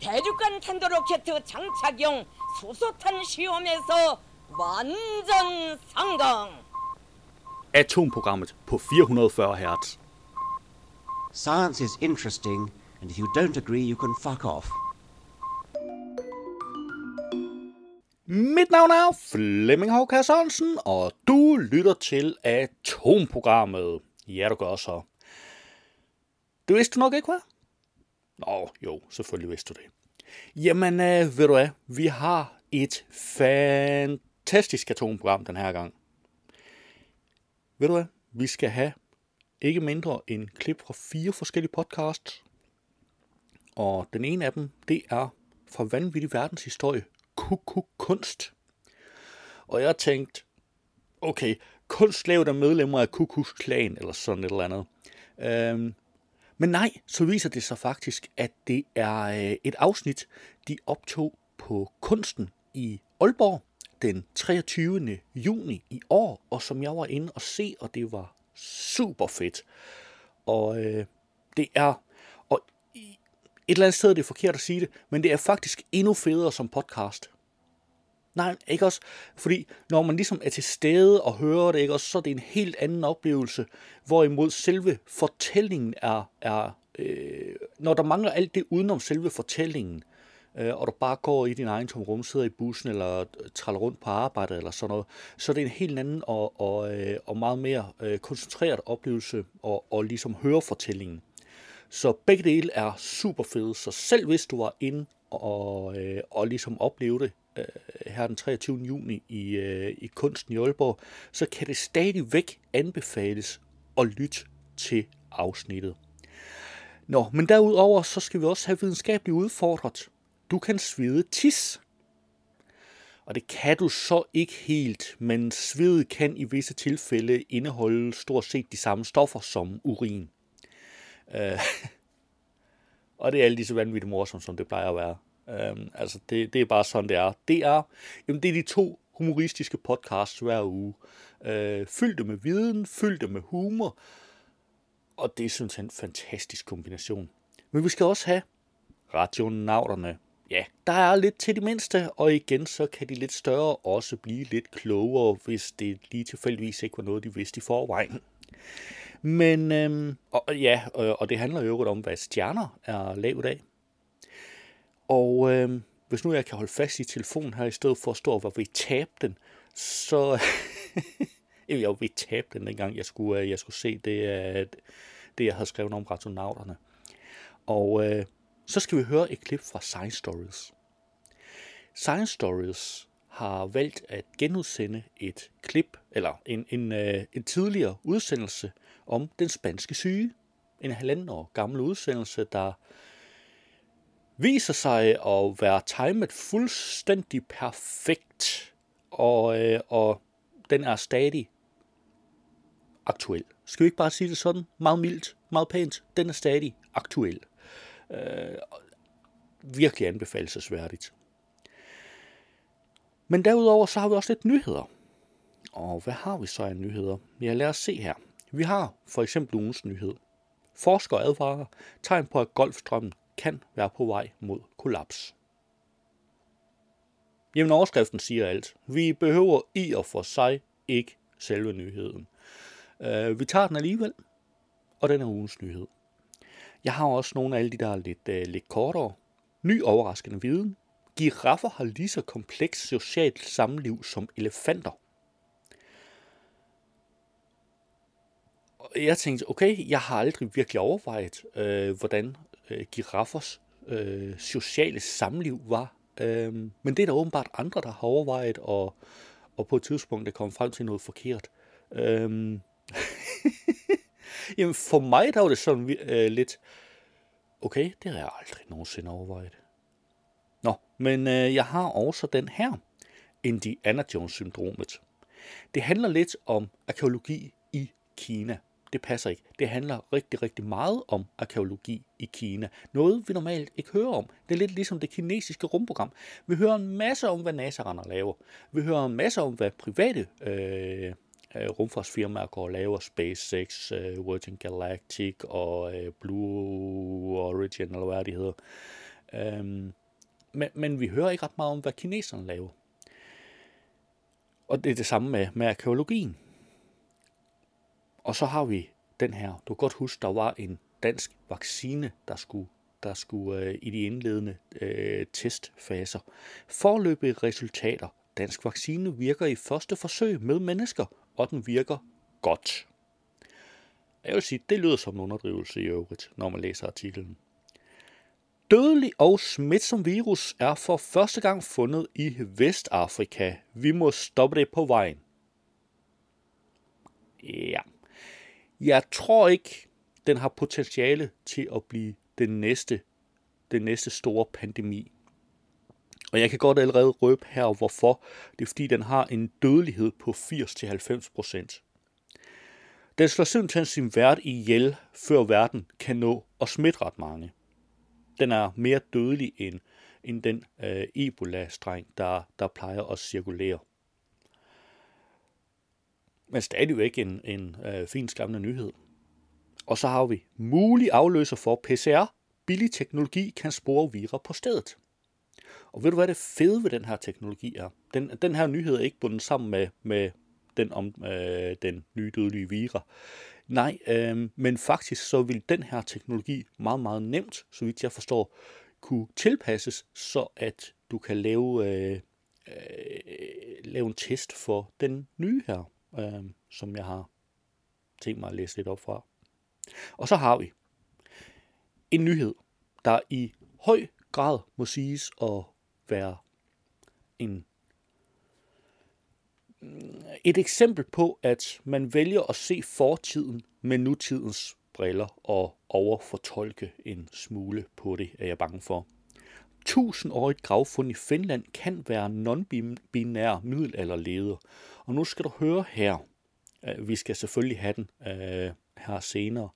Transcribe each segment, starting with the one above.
대륙간 탄도로켓 장착용 수소탄 시험에서 완전 성공. Atomprogrammet på 440 Hz. Science is interesting, and if you don't agree, you can fuck off. Mit navn er Flemming Håkær Sørensen, og du lytter til Atomprogrammet. Ja, du gør så. Det vidste du nok ikke, hvad? Nå, jo, selvfølgelig vidste du det. Jamen, øh, ved du hvad? Vi har et fantastisk atomprogram den her gang. Ved du hvad? Vi skal have ikke mindre end klip fra fire forskellige podcasts. Og den ene af dem, det er fra Vanvittig Verdenshistorie, Kukuk Kunst. Og jeg tænkte, tænkt, okay, kunst lavet af medlemmer af Kukus Klan, eller sådan et eller andet. Øhm, men nej, så viser det sig faktisk, at det er øh, et afsnit, de optog på Kunsten i Aalborg den 23. juni i år, og som jeg var inde og se, og det var super fedt. Og øh, det er, og et eller andet sted er det forkert at sige det, men det er faktisk endnu federe som podcast. Nej, ikke også? Fordi når man ligesom er til stede og hører det, ikke også, så er det en helt anden oplevelse, hvorimod selve fortællingen er, er øh, når der mangler alt det udenom selve fortællingen, øh, og du bare går i din egen tomrum, sidder i bussen eller øh, træller rundt på arbejde eller sådan noget, så er det en helt anden og, og, øh, og meget mere øh, koncentreret oplevelse og, og ligesom høre fortællingen. Så begge dele er super fede, så selv hvis du var inde og, øh, og ligesom opleve det øh, her den 23. juni i, øh, i Kunsten i Aalborg, så kan det stadigvæk anbefales at lytte til afsnittet. Nå, men derudover så skal vi også have videnskabeligt udfordret. Du kan svede tis. Og det kan du så ikke helt, men sved kan i visse tilfælde indeholde stort set de samme stoffer som urin. Øh, og det er lige så vanvittigt morsomt, som det plejer at være. Øhm, altså, det, det er bare sådan, det er. Det er, jamen, det er de to humoristiske podcasts hver uge. Øh, fyldte med viden, fyldte med humor, og det er sådan en fantastisk kombination. Men vi skal også have radionauterne. Ja, der er lidt til de mindste, og igen så kan de lidt større også blive lidt klogere, hvis det lige tilfældigvis ikke var noget, de vidste i forvejen. Men, øhm, og, ja, og, og det handler jo om, hvad stjerner er lavet af. Og øh, hvis nu jeg kan holde fast i telefonen her, i stedet for at stå og vi tabe den, så... jeg var ved tabe den dengang, jeg skulle, øh, jeg skulle se det, øh, det, jeg havde skrevet om rationauterne. Og øh, så skal vi høre et klip fra Science Stories. Science Stories har valgt at genudsende et klip, eller en, en, øh, en tidligere udsendelse om den spanske syge. En halvanden år gammel udsendelse, der viser sig at være timet fuldstændig perfekt, og, øh, og den er stadig aktuel. Skal vi ikke bare sige det sådan? Meget mildt, meget pænt. Den er stadig aktuel. Øh, virkelig anbefalesværdigt. Men derudover så har vi også lidt nyheder. Og hvad har vi så af nyheder? Ja, lad os se her. Vi har for eksempel ugens nyhed. Forskere advarer tegn på, at golfstrømmen kan være på vej mod kollaps. Jamen overskriften siger alt. Vi behøver i og for sig ikke selve nyheden. Uh, vi tager den alligevel, og den er ugens nyhed. Jeg har også nogle af alle de, der er lidt, uh, lidt kortere. Ny overraskende viden. Giraffer har lige så komplekst socialt samliv som elefanter. jeg tænkte, okay, jeg har aldrig virkelig overvejet, øh, hvordan øh, giraffers øh, sociale samliv var. Øh, men det er der åbenbart andre, der har overvejet, og, og på et tidspunkt er kommet frem til noget forkert. Øh, Jamen for mig der var det sådan øh, lidt, okay, det har jeg aldrig nogensinde overvejet. Nå, men øh, jeg har også den her, Indiana Jones-syndromet. Det handler lidt om arkeologi i Kina det passer ikke. Det handler rigtig, rigtig meget om arkeologi i Kina. Noget, vi normalt ikke hører om. Det er lidt ligesom det kinesiske rumprogram. Vi hører en masse om, hvad NASA render laver. Vi hører en masse om, hvad private øh, øh, rumfartsfirmaer går og laver. SpaceX, øh, Virgin Galactic og øh, Blue Origin, eller hvad det hedder. Øhm, men, men vi hører ikke ret meget om, hvad kineserne laver. Og det er det samme med, med arkeologien. Og så har vi den her. Du kan godt huske, der var en dansk vaccine, der skulle, der skulle øh, i de indledende øh, testfaser. Forløbige resultater. Dansk vaccine virker i første forsøg med mennesker, og den virker godt. Jeg vil sige, det lyder som en underdrivelse i øvrigt, når man læser artiklen. Dødelig og smitsom virus er for første gang fundet i Vestafrika. Vi må stoppe det på vejen. Ja. Jeg tror ikke, den har potentiale til at blive den næste, den næste store pandemi. Og jeg kan godt allerede røbe her, hvorfor. Det er fordi, den har en dødelighed på 80-90 procent. Den slår simpelthen sin vært ihjel, før verden kan nå at smitte ret mange. Den er mere dødelig end, end den øh, Ebola-streng, der, der plejer at cirkulere. Men stadigvæk en, en øh, fin skræmmende nyhed. Og så har vi mulig afløser for PCR. Billig teknologi kan spore virer på stedet. Og ved du, hvad det fede ved den her teknologi er? Den, den her nyhed er ikke bundet sammen med, med den om øh, den nye dødelige vira. Nej, øh, men faktisk så vil den her teknologi meget, meget nemt, så vidt jeg forstår, kunne tilpasses, så at du kan lave, øh, øh, lave en test for den nye her, øh, som jeg har tænkt mig at læse lidt op fra. Og så har vi en nyhed, der i høj grad må siges at være en mm, et eksempel på, at man vælger at se fortiden med nutidens briller og overfortolke en smule på det, er jeg bange for. Tusindårigt gravfund i Finland kan være non-binær middelalderleder. Og nu skal du høre her. Øh, vi skal selvfølgelig have den uh, her senere.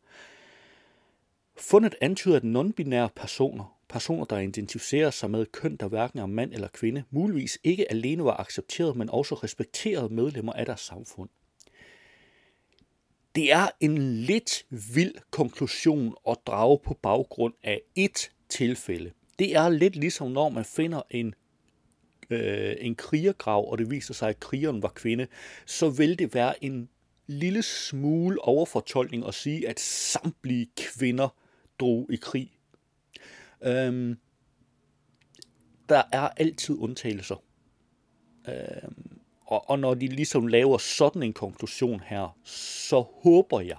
Fundet antyder, at non-binære personer personer, der identificerer sig med køn, der hverken er mand eller kvinde, muligvis ikke alene var accepteret, men også respekterede medlemmer af deres samfund. Det er en lidt vild konklusion at drage på baggrund af et tilfælde. Det er lidt ligesom når man finder en øh, en krigergrav, og det viser sig, at krigeren var kvinde, så vil det være en lille smule overfortolkning at sige, at samtlige kvinder drog i krig Øhm, der er altid undtagelser. Øhm, og, og når de ligesom laver sådan en konklusion her, så håber jeg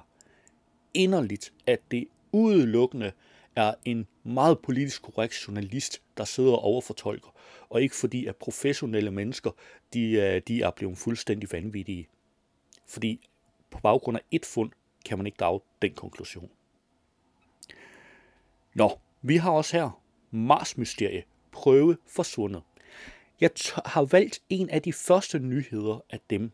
inderligt, at det udelukkende er en meget politisk korrekt journalist, der sidder og overfortolker, og ikke fordi, at professionelle mennesker, de, øh, de er blevet fuldstændig vanvittige. Fordi på baggrund af et fund, kan man ikke drage den konklusion. Nå, vi har også her Mars-mysterie, prøve forsvundet. Jeg har valgt en af de første nyheder af dem.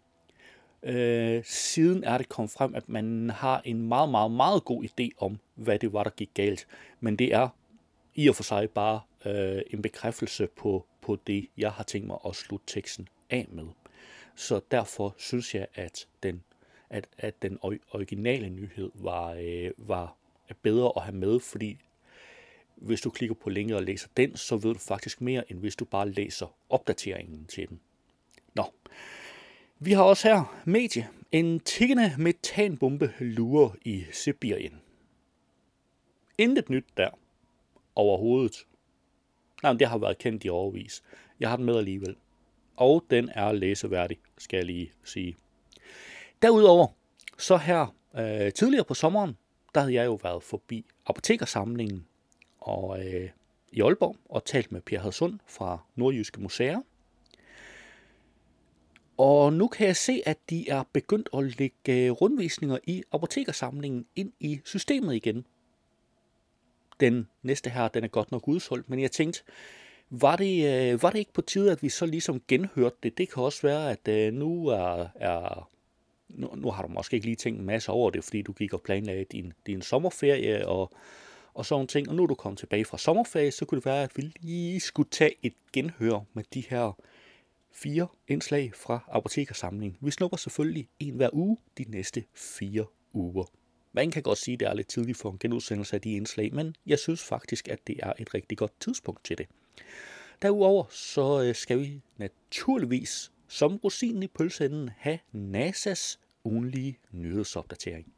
Øh, siden er det kommet frem, at man har en meget, meget, meget god idé om, hvad det var, der gik galt. Men det er i og for sig bare øh, en bekræftelse på, på det, jeg har tænkt mig at slutte teksten af med. Så derfor synes jeg, at den, at, at den originale nyhed var, øh, var bedre at have med, fordi hvis du klikker på linket og læser den, så ved du faktisk mere, end hvis du bare læser opdateringen til den. Nå. Vi har også her medie. En tikkende metanbombe lurer i Sibirien. Intet nyt der. Overhovedet. Nej, men det har været kendt i overvis. Jeg har den med alligevel. Og den er læseværdig, skal jeg lige sige. Derudover, så her øh, tidligere på sommeren, der havde jeg jo været forbi apotekersamlingen og, øh, i Aalborg og talt med Per Hadsund fra Nordjyske Museer. Og nu kan jeg se, at de er begyndt at lægge øh, rundvisninger i apotekersamlingen ind i systemet igen. Den næste her, den er godt nok udsolgt, men jeg tænkte, var det, øh, var det ikke på tide, at vi så ligesom genhørte det? Det kan også være, at øh, nu er, er nu, nu har du måske ikke lige tænkt en masse over det, fordi du gik og planlagde din, din sommerferie, og og sådan ting. Og nu er du kommet tilbage fra sommerferie, så kunne det være, at vi lige skulle tage et genhør med de her fire indslag fra Apotekersamlingen. Vi snupper selvfølgelig en hver uge de næste fire uger. Man kan godt sige, at det er lidt tidligt for en genudsendelse af de indslag, men jeg synes faktisk, at det er et rigtig godt tidspunkt til det. Derudover så øh, skal vi naturligvis som rosinen i pølseenden have NASA's ugenlige nyhedsopdatering.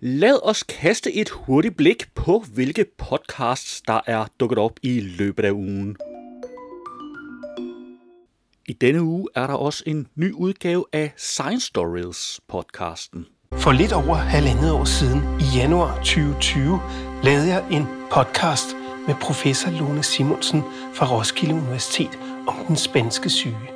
Lad os kaste et hurtigt blik på, hvilke podcasts, der er dukket op i løbet af ugen. I denne uge er der også en ny udgave af Science Stories podcasten. For lidt over halvandet år siden, i januar 2020, lavede jeg en podcast med professor Lone Simonsen fra Roskilde Universitet om den spanske syge.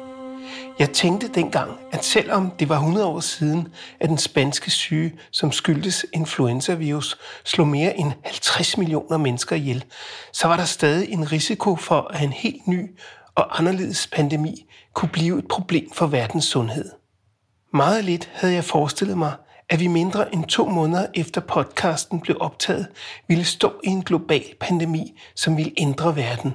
Jeg tænkte dengang, at selvom det var 100 år siden, at den spanske syge, som skyldtes influenzavirus, slog mere end 50 millioner mennesker ihjel, så var der stadig en risiko for, at en helt ny og anderledes pandemi kunne blive et problem for verdens sundhed. Meget lidt havde jeg forestillet mig, at vi mindre end to måneder efter podcasten blev optaget, ville stå i en global pandemi, som ville ændre verden.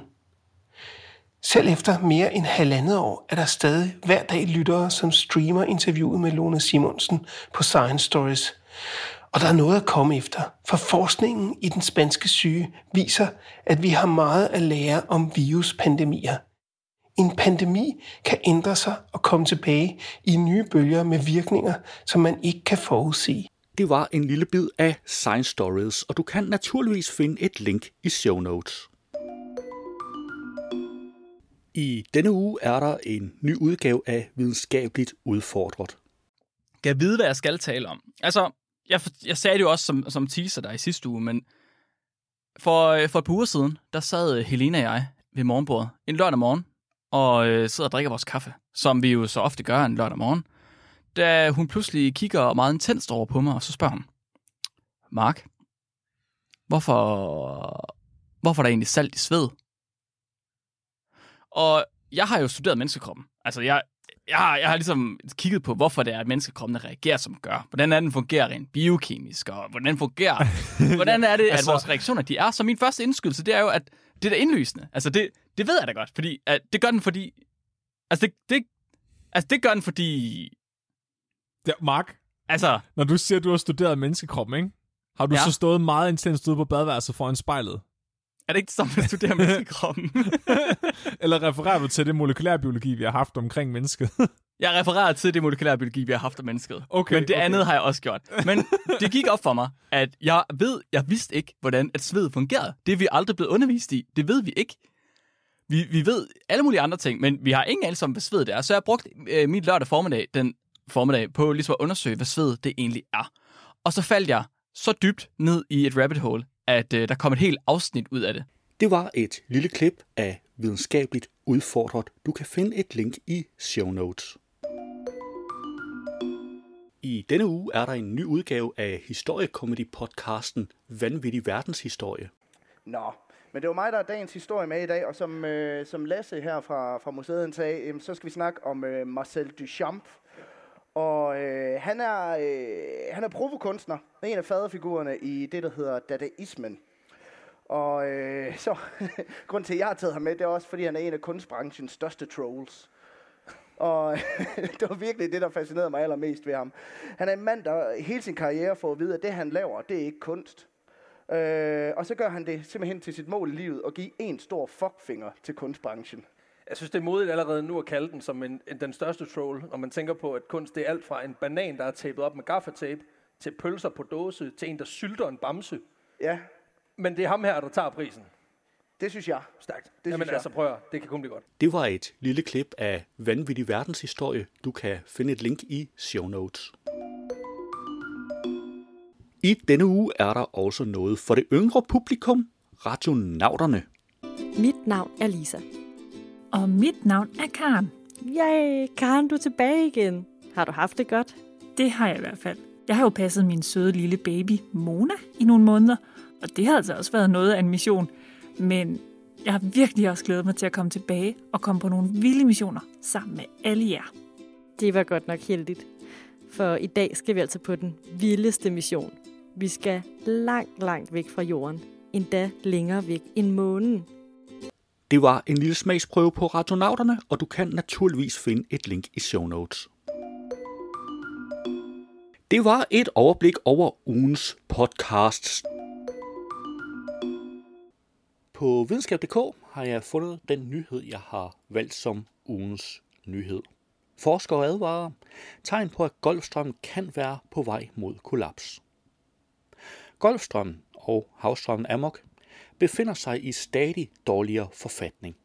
Selv efter mere end halvandet år er der stadig hver dag lyttere, som streamer interviewet med Lone Simonsen på Science Stories. Og der er noget at komme efter, for forskningen i den spanske syge viser, at vi har meget at lære om viruspandemier. En pandemi kan ændre sig og komme tilbage i nye bølger med virkninger, som man ikke kan forudse. Det var en lille bid af Science Stories, og du kan naturligvis finde et link i show notes. I denne uge er der en ny udgave af Videnskabeligt Udfordret. Kan jeg vide, hvad jeg skal tale om? Altså, jeg, jeg sagde det jo også som, som teaser der i sidste uge, men for, for et par uger siden, der sad Helena og jeg ved morgenbordet en lørdag morgen, og øh, sidder og drikker vores kaffe, som vi jo så ofte gør en lørdag morgen, da hun pludselig kigger meget intenst over på mig, og så spørger hun, Mark, hvorfor, hvorfor er der egentlig salt i sved? Og jeg har jo studeret menneskekroppen. Altså, jeg, jeg, har, jeg har ligesom kigget på, hvorfor det er, at menneskekroppen reagerer, som gør. Hvordan er den fungerer rent biokemisk, og hvordan fungerer... hvordan er det, altså... at vores reaktioner de er? Så min første indskydelse, det er jo, at det er da indlysende. Altså, det, det ved jeg da godt, fordi at det gør den, fordi... Altså, det, det, altså, det gør den, fordi... Ja, Mark, Altså, når du siger, at du har studeret menneskekroppen, ikke? Har du Ja. så stået meget intenst ude på badeværelset foran spejlet? er det ikke det samme, at studere menneskekroppen? Eller refererer du til det molekylærbiologi, vi har haft omkring mennesket? Jeg refererer til det molekylære biologi, vi har haft af mennesket. Okay, Men det okay. andet har jeg også gjort. Men det gik op for mig, at jeg ved, jeg vidste ikke, hvordan et sved fungerede. Det er vi aldrig blevet undervist i. Det ved vi ikke. Vi, vi ved alle mulige andre ting, men vi har ingen anelse om, hvad sved det er. Så jeg har brugt øh, min lørdag formiddag, den formiddag, på ligesom at undersøge, hvad sved det egentlig er. Og så faldt jeg så dybt ned i et rabbit hole, at øh, der kom et helt afsnit ud af det. Det var et lille klip af Videnskabeligt Udfordret. Du kan finde et link i show notes. I denne uge er der en ny udgave af historiekomedy-podcasten Vanvittig Verdenshistorie. Nå, men det var mig, der er dagens historie med i dag, og som, øh, som Lasse her fra, fra museet sagde, øh, så skal vi snakke om øh, Marcel Duchamp. Og øh, han er, øh, han er provokunstner, en af faderfigurerne i det, der hedder dadaismen. Og øh, så, grund til, at jeg har taget ham med, det er også, fordi han er en af kunstbranchens største trolls. Og det var virkelig det, der fascinerede mig allermest ved ham. Han er en mand, der hele sin karriere får at vide, at det, han laver, det er ikke kunst. Øh, og så gør han det simpelthen til sit mål i livet at give en stor fuckfinger til kunstbranchen. Jeg synes, det er modigt allerede nu at kalde den som en, en, den største troll, når man tænker på, at kunst det er alt fra en banan, der er tapet op med gaffatape, til pølser på dåse, til en, der sylter en bamse. Ja, Men det er ham her, der tager prisen. det synes jeg. Stærkt. Det Jamen synes jeg. altså, prøv at, det kan kun blive godt. Det var et lille klip af Vanvittig Verdenshistorie. Du kan finde et link i show notes. I denne uge er der også noget for det yngre publikum, radionauterne. Mit navn er Lisa. Og mit navn er Karen. Yay, Karen, du er tilbage igen. Har du haft det godt? Det har jeg i hvert fald. Jeg har jo passet min søde lille baby, Mona, i nogle måneder. Og det har altså også været noget af en mission. Men jeg har virkelig også glædet mig til at komme tilbage og komme på nogle vilde missioner sammen med alle jer. Det var godt nok heldigt. For i dag skal vi altså på den vildeste mission. Vi skal langt, langt væk fra jorden. Endda længere væk end månen. Det var en lille smagsprøve på radionauterne, og du kan naturligvis finde et link i show notes. Det var et overblik over ugens podcasts. På videnskab.dk har jeg fundet den nyhed, jeg har valgt som ugens nyhed. Forskere advarer tegn på, at Golfstrømmen kan være på vej mod kollaps. Golfstrømmen og havstrømmen Amok befinder sig i stadig dårligere forfatning.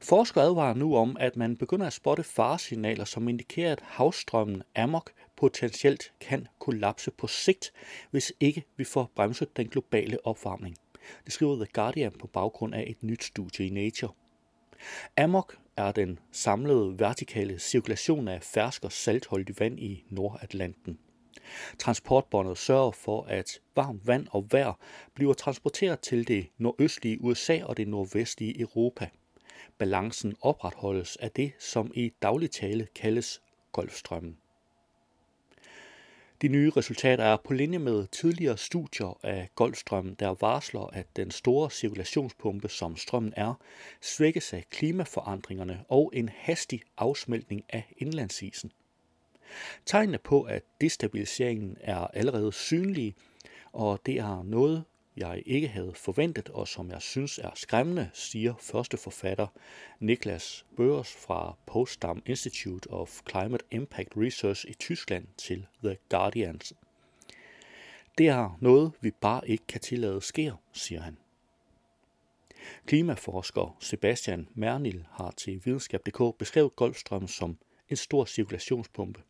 Forskere advarer nu om, at man begynder at spotte faresignaler, som indikerer, at havstrømmen Amok potentielt kan kollapse på sigt, hvis ikke vi får bremset den globale opvarmning. Det skriver The Guardian på baggrund af et nyt studie i Nature. Amok er den samlede vertikale cirkulation af fersk og saltholdigt vand i Nordatlanten. Transportbåndet sørger for, at varmt vand og vejr bliver transporteret til det nordøstlige USA og det nordvestlige Europa. Balancen opretholdes af det, som i daglig tale kaldes Golfstrømmen. De nye resultater er på linje med tidligere studier af Golfstrømmen, der varsler, at den store cirkulationspumpe, som strømmen er, svækkes af klimaforandringerne og en hastig afsmeltning af indlandsisen. Tegnene på, at destabiliseringen er allerede synlige, og det er noget, jeg ikke havde forventet, og som jeg synes er skræmmende, siger første forfatter Niklas Børs fra Potsdam Institute of Climate Impact Research i Tyskland til The Guardian. Det er noget, vi bare ikke kan tillade sker, siger han. Klimaforsker Sebastian Mernil har til videnskab.dk beskrevet Golfstrømmen som en stor cirkulationspumpe,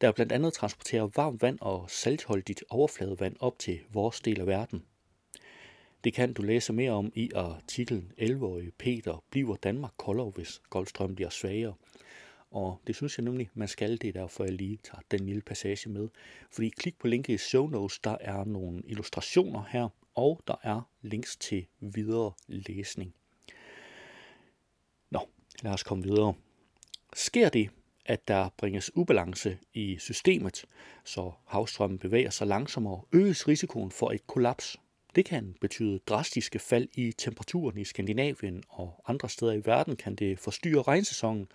der blandt andet transporterer varmt vand og saltholdigt overfladevand op til vores del af verden – det kan du læse mere om i artiklen 11-årige Peter bliver Danmark koldere, hvis Golfstrømmen bliver svagere. Og det synes jeg nemlig, man skal. Det er derfor, jeg lige tager den lille passage med. Fordi klik på linket i show notes, der er nogle illustrationer her, og der er links til videre læsning. Nå, lad os komme videre. Sker det, at der bringes ubalance i systemet, så havstrømmen bevæger sig langsommere, øges risikoen for et kollaps det kan betyde drastiske fald i temperaturen i Skandinavien og andre steder i verden kan det forstyrre regnsæsonen,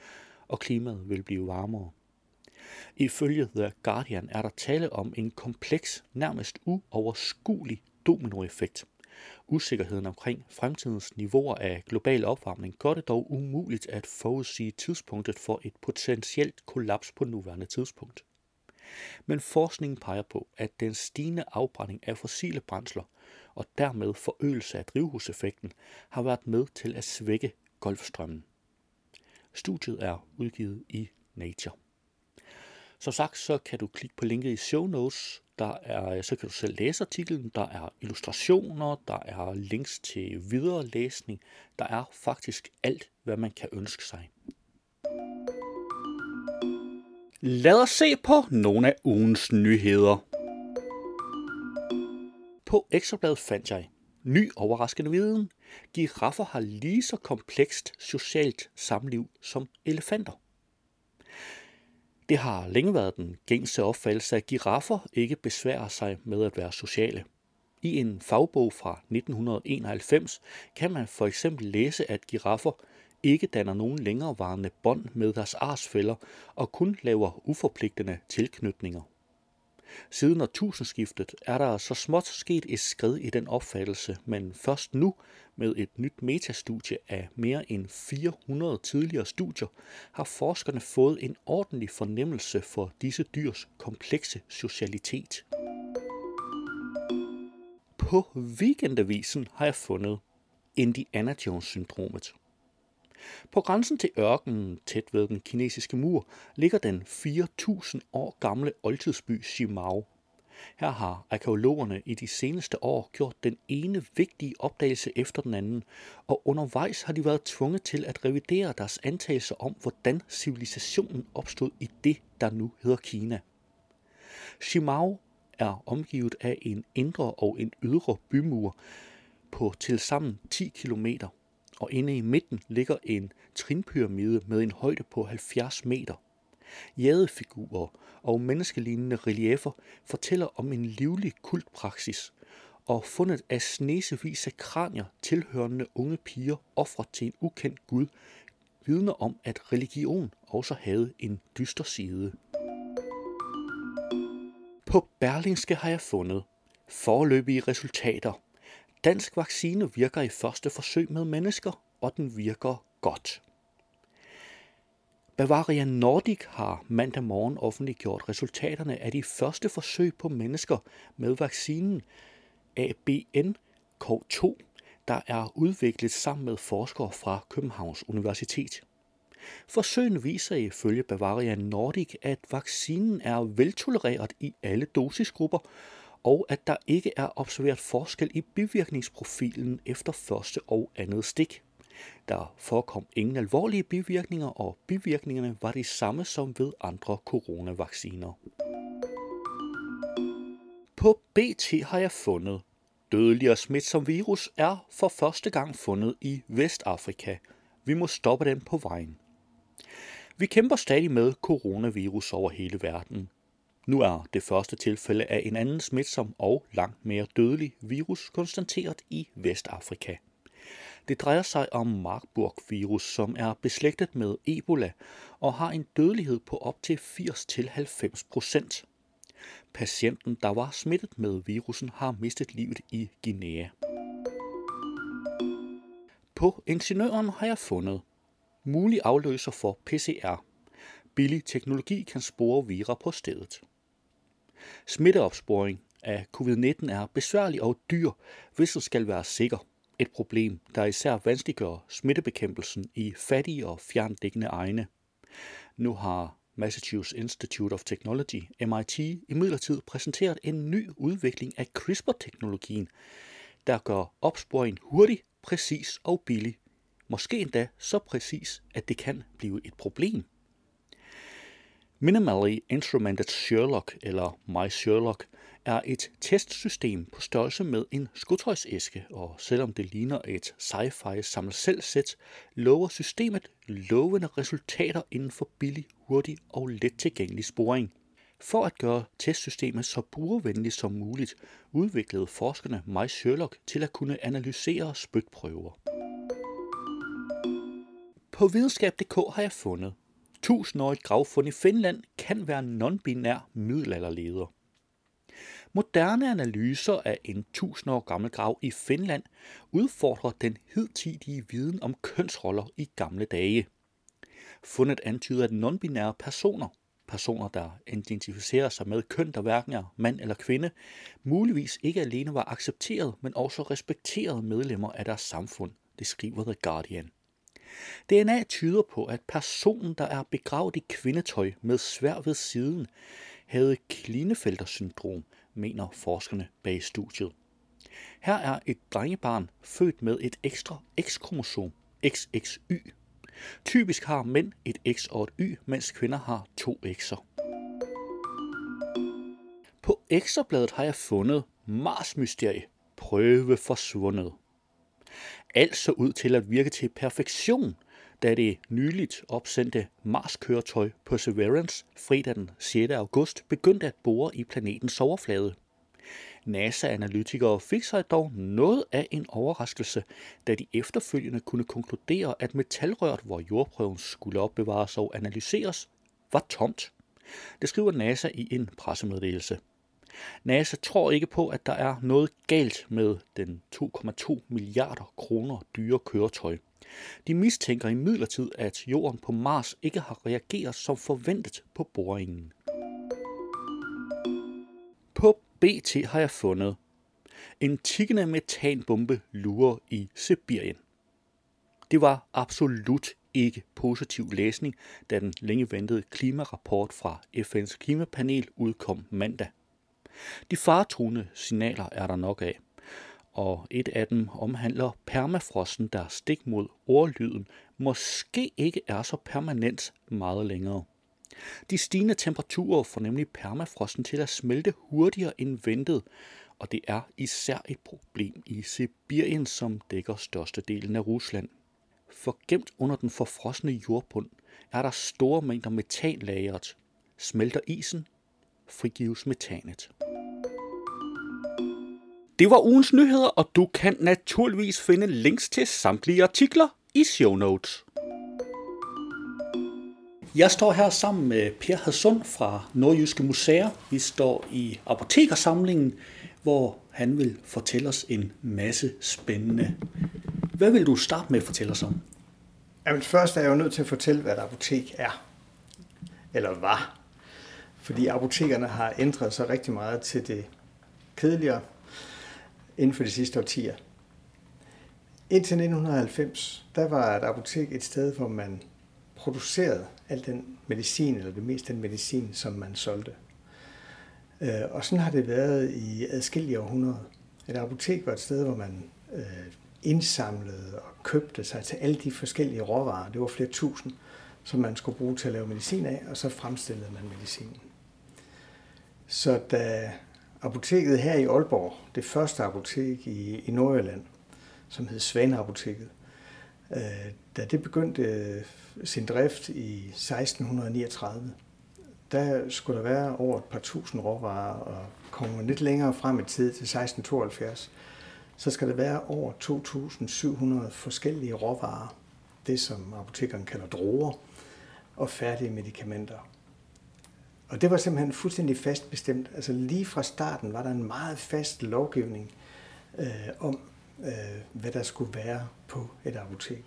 og klimaet vil blive varmere. Ifølge The Guardian er der tale om en kompleks, nærmest uoverskuelig dominoeffekt. Usikkerheden omkring fremtidens niveauer af global opvarmning gør det dog umuligt at forudsige tidspunktet for et potentielt kollaps på nuværende tidspunkt. Men forskningen peger på, at den stigende afbrænding af fossile brændsler og dermed forøgelse af drivhuseffekten har været med til at svække Golfstrømmen. Studiet er udgivet i Nature. Som sagt, så kan du klikke på linket i show notes. Der er, så kan du selv læse artiklen. Der er illustrationer, der er links til videre læsning. Der er faktisk alt, hvad man kan ønske sig. Lad os se på nogle af ugens nyheder. På Ekstrabladet fandt jeg ny overraskende viden. Giraffer har lige så komplekst socialt samliv som elefanter. Det har længe været den gængse opfattelse, at giraffer ikke besværer sig med at være sociale. I en fagbog fra 1991 kan man for eksempel læse, at giraffer ikke danner nogen længerevarende bånd med deres arsfælder og kun laver uforpligtende tilknytninger. Siden årtusindskiftet er der så småt sket et skridt i den opfattelse, men først nu med et nyt metastudie af mere end 400 tidligere studier, har forskerne fået en ordentlig fornemmelse for disse dyrs komplekse socialitet. På weekendavisen har jeg fundet Indiana Jones-syndromet. På grænsen til ørkenen, tæt ved den kinesiske mur, ligger den 4.000 år gamle oldtidsby Shimao. Her har arkeologerne i de seneste år gjort den ene vigtige opdagelse efter den anden, og undervejs har de været tvunget til at revidere deres antagelser om, hvordan civilisationen opstod i det, der nu hedder Kina. Shimao er omgivet af en indre og en ydre bymur på tilsammen 10 kilometer og inde i midten ligger en trinpyramide med en højde på 70 meter. Jadefigurer og menneskelignende reliefer fortæller om en livlig kultpraksis, og fundet af snesevis af kranier tilhørende unge piger ofret til en ukendt gud, vidner om, at religion også havde en dyster side. På Berlingske har jeg fundet forløbige resultater. Dansk vaccine virker i første forsøg med mennesker, og den virker godt. Bavaria Nordic har mandag morgen offentliggjort resultaterne af de første forsøg på mennesker med vaccinen ABNK2, der er udviklet sammen med forskere fra Københavns Universitet. Forsøgene viser ifølge Bavaria Nordic, at vaccinen er veltolereret i alle dosisgrupper, og at der ikke er observeret forskel i bivirkningsprofilen efter første og andet stik. Der forekom ingen alvorlige bivirkninger, og bivirkningerne var de samme som ved andre coronavacciner. På BT har jeg fundet, dødelig og smitsom virus er for første gang fundet i Vestafrika. Vi må stoppe den på vejen. Vi kæmper stadig med coronavirus over hele verden. Nu er det første tilfælde af en anden smitsom og langt mere dødelig virus konstateret i Vestafrika. Det drejer sig om Marburg-virus, som er beslægtet med Ebola og har en dødelighed på op til 80-90 procent. Patienten, der var smittet med virusen, har mistet livet i Guinea. På ingeniøren har jeg fundet mulig afløser for PCR. Billig teknologi kan spore vira på stedet. Smitteopsporing af covid-19 er besværlig og dyr, hvis det skal være sikker. Et problem, der især vanskeliggør smittebekæmpelsen i fattige og fjernliggende egne. Nu har Massachusetts Institute of Technology, MIT, imidlertid præsenteret en ny udvikling af CRISPR-teknologien, der gør opsporing hurtig, præcis og billig. Måske endda så præcis, at det kan blive et problem. Minimally Instrumented Sherlock, eller My Sherlock, er et testsystem på størrelse med en skotøjsæske, og selvom det ligner et sci-fi samlet sæt, lover systemet lovende resultater inden for billig, hurtig og let tilgængelig sporing. For at gøre testsystemet så brugervenligt som muligt, udviklede forskerne My Sherlock til at kunne analysere spytprøver. På videnskab.dk har jeg fundet, tusindårigt gravfund i Finland kan være non-binær middelalderleder. Moderne analyser af en tusind år gammel grav i Finland udfordrer den hidtidige viden om kønsroller i gamle dage. Fundet antyder, at non-binære personer, personer der identificerer sig med køn, der hverken er mand eller kvinde, muligvis ikke alene var accepteret, men også respekterede medlemmer af deres samfund, det skriver The Guardian. DNA tyder på, at personen, der er begravet i kvindetøj med svær ved siden, havde Klinefelter-syndrom, mener forskerne bag studiet. Her er et drengebarn født med et ekstra X-kromosom, XXY. Typisk har mænd et X og et Y, mens kvinder har to X'er. På Ekstrabladet har jeg fundet Mars-mysterie, prøve forsvundet. Alt så ud til at virke til perfektion, da det nyligt opsendte Mars-køretøj Perseverance fredag den 6. august begyndte at bore i planetens overflade. NASA-analytikere fik sig dog noget af en overraskelse, da de efterfølgende kunne konkludere, at metalrøret, hvor jordprøven skulle opbevares og analyseres, var tomt. Det skriver NASA i en pressemeddelelse. NASA tror ikke på, at der er noget galt med den 2,2 milliarder kroner dyre køretøj. De mistænker imidlertid, at jorden på Mars ikke har reageret som forventet på boringen. På BT har jeg fundet en tikkende metanbombe lurer i Sibirien. Det var absolut ikke positiv læsning, da den længe ventede klimarapport fra FN's klimapanel udkom mandag. De faretruende signaler er der nok af, og et af dem omhandler permafrosten, der stik mod ordlyden måske ikke er så permanent meget længere. De stigende temperaturer får nemlig permafrosten til at smelte hurtigere end ventet, og det er især et problem i Sibirien, som dækker størstedelen af Rusland. For gemt under den forfrosne jordbund er der store mængder metan lagret. Smelter isen, frigives metanet. Det var ugens nyheder, og du kan naturligvis finde links til samtlige artikler i show notes. Jeg står her sammen med Per Hadsund fra Nordjyske Museer. Vi står i apotekersamlingen, hvor han vil fortælle os en masse spændende. Hvad vil du starte med at fortælle os om? Jamen først er jeg jo nødt til at fortælle, hvad et apotek er. Eller var. Fordi apotekerne har ændret sig rigtig meget til det kedeligere inden for de sidste årtier. Indtil 1990, der var et apotek et sted, hvor man producerede al den medicin, eller det meste den medicin, som man solgte. Øh, og sådan har det været i adskillige århundreder. Et apotek var et sted, hvor man øh, indsamlede og købte sig til alle de forskellige råvarer. Det var flere tusind, som man skulle bruge til at lave medicin af, og så fremstillede man medicinen. Så da apoteket her i Aalborg, det første apotek i, i Nordjylland, som hed Svaneapoteket, øh, da det begyndte øh, sin drift i 1639, der skulle der være over et par tusind råvarer, og kommer lidt længere frem i tid til 1672, så skal der være over 2.700 forskellige råvarer, det som apotekeren kalder droger, og færdige medicamenter. Og det var simpelthen fuldstændig fast bestemt. Altså lige fra starten var der en meget fast lovgivning øh, om, øh, hvad der skulle være på et apotek.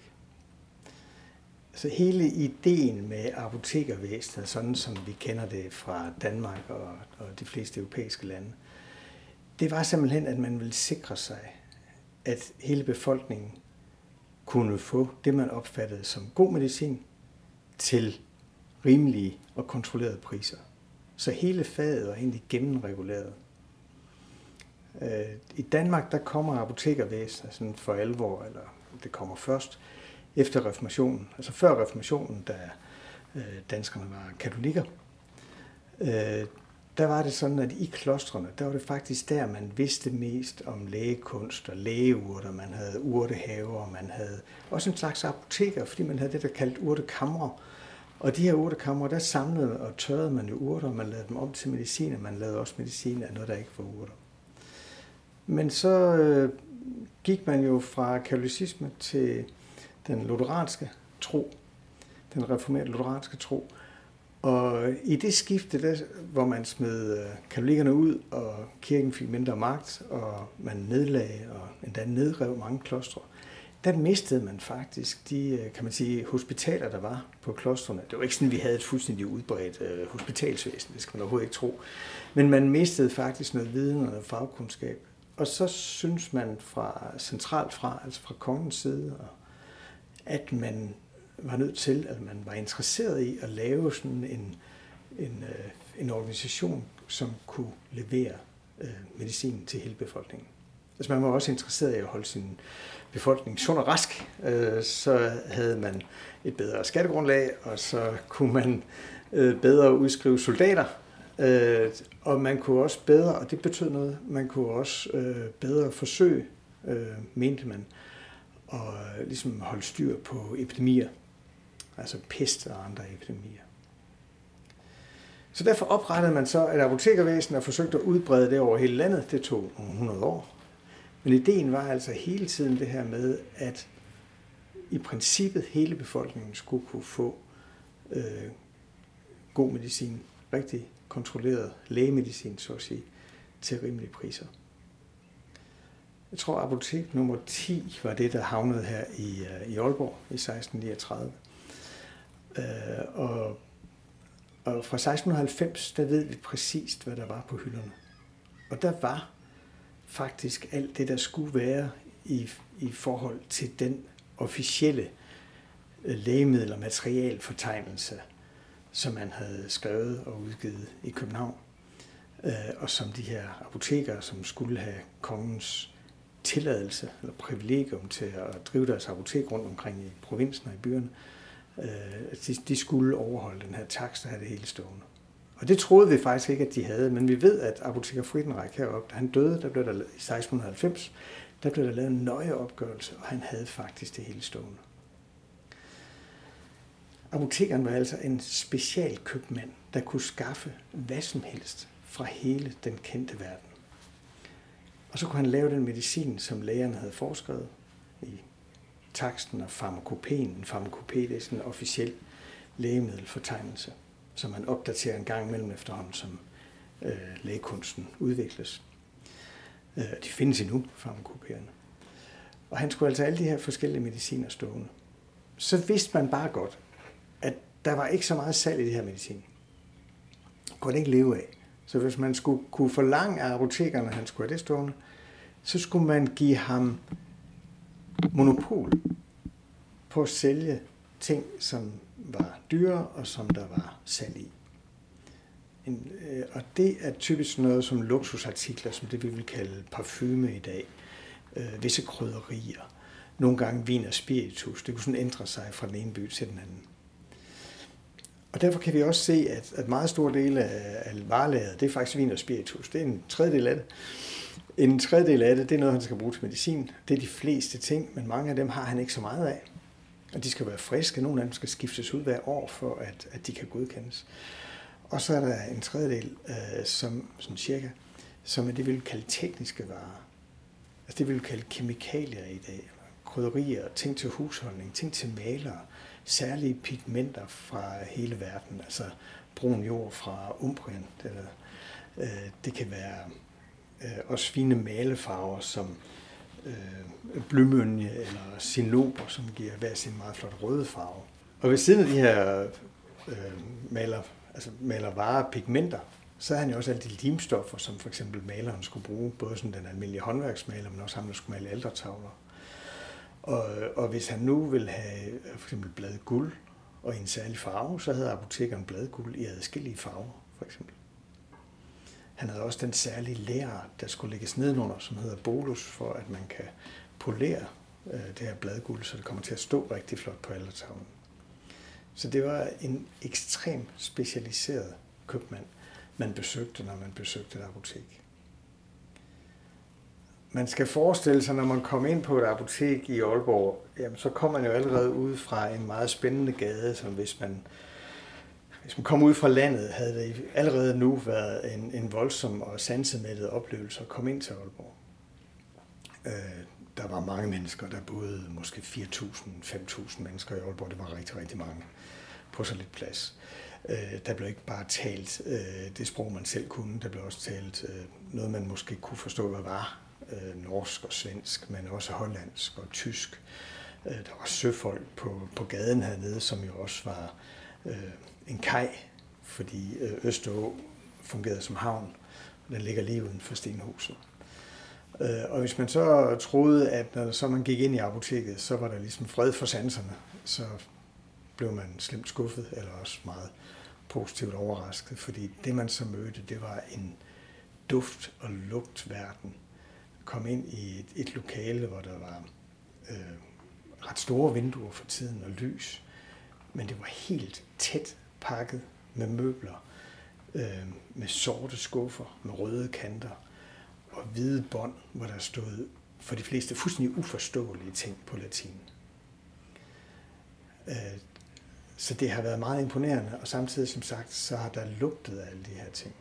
Så hele ideen med apotekervæsenet, sådan som vi kender det fra Danmark og, og de fleste europæiske lande, det var simpelthen, at man ville sikre sig, at hele befolkningen kunne få det, man opfattede som god medicin, til rimelige og kontrollerede priser. Så hele faget var egentlig gennemreguleret. Øh, I Danmark der kommer apotekervæsenet sådan altså for alvor, eller det kommer først efter reformationen. Altså før reformationen, da øh, danskerne var katolikker, øh, der var det sådan, at i klostrene, der var det faktisk der, man vidste mest om lægekunst og lægeurter. Man havde urtehaver, man havde også en slags apoteker, fordi man havde det, der kaldt urtekamre. Og de her urtekammer, der samlede og tørrede man jo urter, og man lavede dem om til medicin, og man lavede også medicin af noget, der ikke var urter. Men så øh, gik man jo fra katolicisme til den lutheranske tro, den reformerede lutheranske tro, og i det skifte, der, hvor man smed øh, katolikkerne ud, og kirken fik mindre magt, og man nedlagde og endda nedrev mange klostre, der mistede man faktisk de, øh, kan man sige, hospitaler, der var på klostrene. Det var ikke sådan, at vi havde et fuldstændig udbredt øh, hospitalsvæsen, det skal man overhovedet ikke tro. Men man mistede faktisk noget viden og noget fagkundskab. Og så synes man fra centralt fra, altså fra kongens side, at man var nødt til, at man var interesseret i at lave sådan en, en, øh, en organisation, som kunne levere øh, medicin til hele befolkningen. Altså man var også interesseret i at holde sin befolkning sund og rask, øh, så havde man et bedre skattegrundlag, og så kunne man øh, bedre udskrive soldater, øh, og man kunne også bedre, og det betød noget, man kunne også bedre forsøge, mente man, og ligesom holde styr på epidemier altså pest og andre epidemier. Så derfor oprettede man så et apotekervæsen og forsøgte at udbrede det over hele landet. Det tog nogle hundrede år. Men ideen var altså hele tiden det her med, at i princippet hele befolkningen skulle kunne få øh, god medicin, rigtig kontrolleret lægemedicin, så at sige, til rimelige priser. Jeg tror, apotek nummer 10 var det, der havnede her i, øh, i Aalborg i 1639. Øh, og, og fra 1690, der ved vi præcist, hvad der var på hylderne. Og der var faktisk alt det, der skulle være i, i forhold til den officielle øh, lægemiddel- og materialfortegnelse, som man havde skrevet og udgivet i København, øh, og som de her apotekere, som skulle have kongens tilladelse eller privilegium til at drive deres apotek rundt omkring i provinsen og i byerne, øh, de, de skulle overholde den her takst og have det hele stående. Og det troede vi faktisk ikke, at de havde, men vi ved, at apoteker Friedenreich heroppe, da han døde, der blev der, i 1690, der blev der lavet en nøje opgørelse, og han havde faktisk det hele stående. Apotekeren var altså en specialkøbmand, der kunne skaffe hvad som helst fra hele den kendte verden. Og så kunne han lave den medicin, som lægerne havde foreskrevet i taksten og farmakopæen. En farmakopæ det er sådan en officiel lægemiddelfortegnelse, som man opdaterer en gang imellem efterhånden, som øh, lægekunsten udvikles. Øh, de findes endnu, farmakopierne. Og han skulle altså alle de her forskellige mediciner stående. Så vidste man bare godt, at der var ikke så meget salg i det her medicin. Det kunne det ikke leve af. Så hvis man skulle kunne forlange af apotekerne, at han skulle have det stående, så skulle man give ham monopol på at sælge ting, som var dyre og som der var salg i. En, øh, og det er typisk noget som luksusartikler, som det vi vil kalde parfume i dag. Øh, visse krydderier. Nogle gange vin og spiritus. Det kunne sådan ændre sig fra den ene by til den anden. Og derfor kan vi også se, at, at meget stor del af, af varelaget, det er faktisk vin og spiritus. Det er en tredjedel af det. En tredjedel af det, det er noget, han skal bruge til medicin. Det er de fleste ting, men mange af dem har han ikke så meget af. Og de skal være friske. Nogle af dem skal skiftes ud hver år, for at, at de kan godkendes. Og så er der en tredjedel, øh, som, som cirka, som er det, vi vil kalde tekniske varer. Altså det, vi vil kalde kemikalier i dag. Krydderier, ting til husholdning, ting til malere, særlige pigmenter fra hele verden, altså brun jord fra Umbrien. Eller, øh, det kan være øh, også fine malefarver som øh, blømønje eller sinoper, som giver hver sin meget flot røde farve. Og ved siden af de her øh, maler, altså maler varer pigmenter, så havde han jo også alle de limstoffer, som for eksempel maleren skulle bruge, både som den almindelige håndværksmaler, men også ham, der skulle male aldertavler. Og, og hvis han nu vil have øh, for eksempel bladet guld og en særlig farve, så havde apotekeren bladguld i adskillige farver, for eksempel. Han havde også den særlige lærer, der skulle lægges nedenunder, som hedder bolus, for at man kan polere øh, det her bladguld, så det kommer til at stå rigtig flot på altertavlen. Så det var en ekstrem specialiseret købmand, man besøgte, når man besøgte et apotek. Man skal forestille sig, når man kommer ind på et apotek i Aalborg, jamen, så kommer man jo allerede ud fra en meget spændende gade, som hvis man, hvis man kom ud fra landet, havde det allerede nu været en, en voldsom og sansemættet oplevelse at komme ind til Aalborg. Øh, der var mange mennesker, der boede måske 4.000, 5.000 mennesker i Aalborg. Det var rigtig, rigtig mange på så lidt plads. Øh, der blev ikke bare talt øh, det sprog, man selv kunne. Der blev også talt øh, noget, man måske kunne forstå, hvad var. Øh, norsk og svensk, men også hollandsk og tysk. Øh, der var søfolk på, på gaden hernede, som jo også var øh, en kaj, fordi øh, Østerå fungerede som havn. Den ligger lige uden for Stenhuset. Øh, og hvis man så troede, at når så man gik ind i apoteket, så var der ligesom fred for sanserne, så blev man slemt skuffet, eller også meget positivt overrasket, fordi det man så mødte, det var en duft- og lugtverden. Kom ind i et, et lokale, hvor der var øh, ret store vinduer for tiden og lys, men det var helt tæt pakket med møbler, øh, med sorte skuffer, med røde kanter og hvide bånd, hvor der stod for de fleste fuldstændig uforståelige ting på latin. Øh, så det har været meget imponerende, og samtidig som sagt, så har der lugtet af alle de her ting.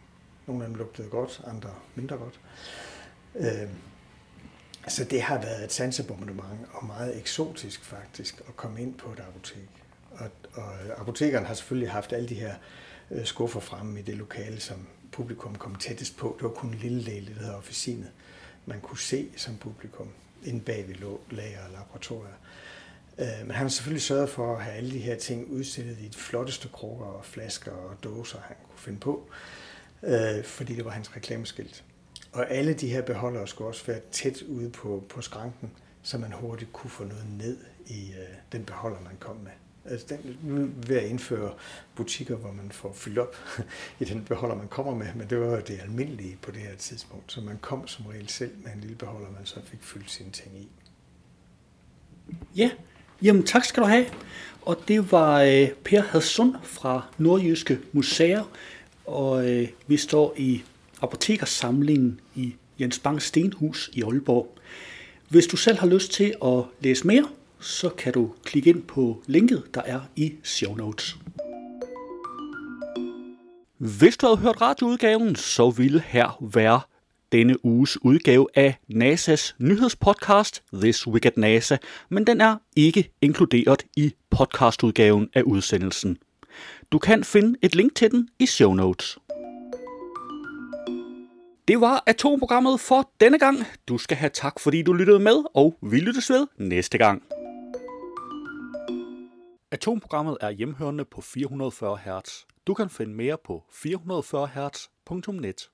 Nogle af dem lugtede godt, andre mindre godt. Øh, så det har været et sansebombardement, og meget eksotisk faktisk, at komme ind på et apotek. Og, og apotekeren har selvfølgelig haft alle de her øh, skuffer fremme i det lokale, som publikum kom tættest på. Det var kun en lille del, det hedder officinet. Man kunne se som publikum, inden bag ved lager og laboratorier. Øh, men han har selvfølgelig sørget for at have alle de her ting udstillet i de flotteste krukker og flasker og dåser, han kunne finde på, øh, fordi det var hans reklameskilt. Og alle de her beholdere skulle også være tæt ude på, på skranken, så man hurtigt kunne få noget ned i den beholder, man kom med. Altså den, nu ved at indføre butikker, hvor man får fyldt op i den beholder, man kommer med, men det var jo det almindelige på det her tidspunkt. Så man kom som regel selv med en lille beholder, man så fik fyldt sine ting i. Ja, jamen tak skal du have. Og det var øh, Per Hadsund fra Nordjyske Museer, og øh, vi står i apotekersamlingen i Jens Bang Stenhus i Aalborg. Hvis du selv har lyst til at læse mere, så kan du klikke ind på linket, der er i show notes. Hvis du havde hørt radioudgaven, så ville her være denne uges udgave af NASA's nyhedspodcast This Week at NASA, men den er ikke inkluderet i podcastudgaven af udsendelsen. Du kan finde et link til den i show notes. Det var atomprogrammet for denne gang. Du skal have tak, fordi du lyttede med, og vi lyttes ved næste gang. Atomprogrammet er hjemhørende på 440 Hz. Du kan finde mere på 440hz.net.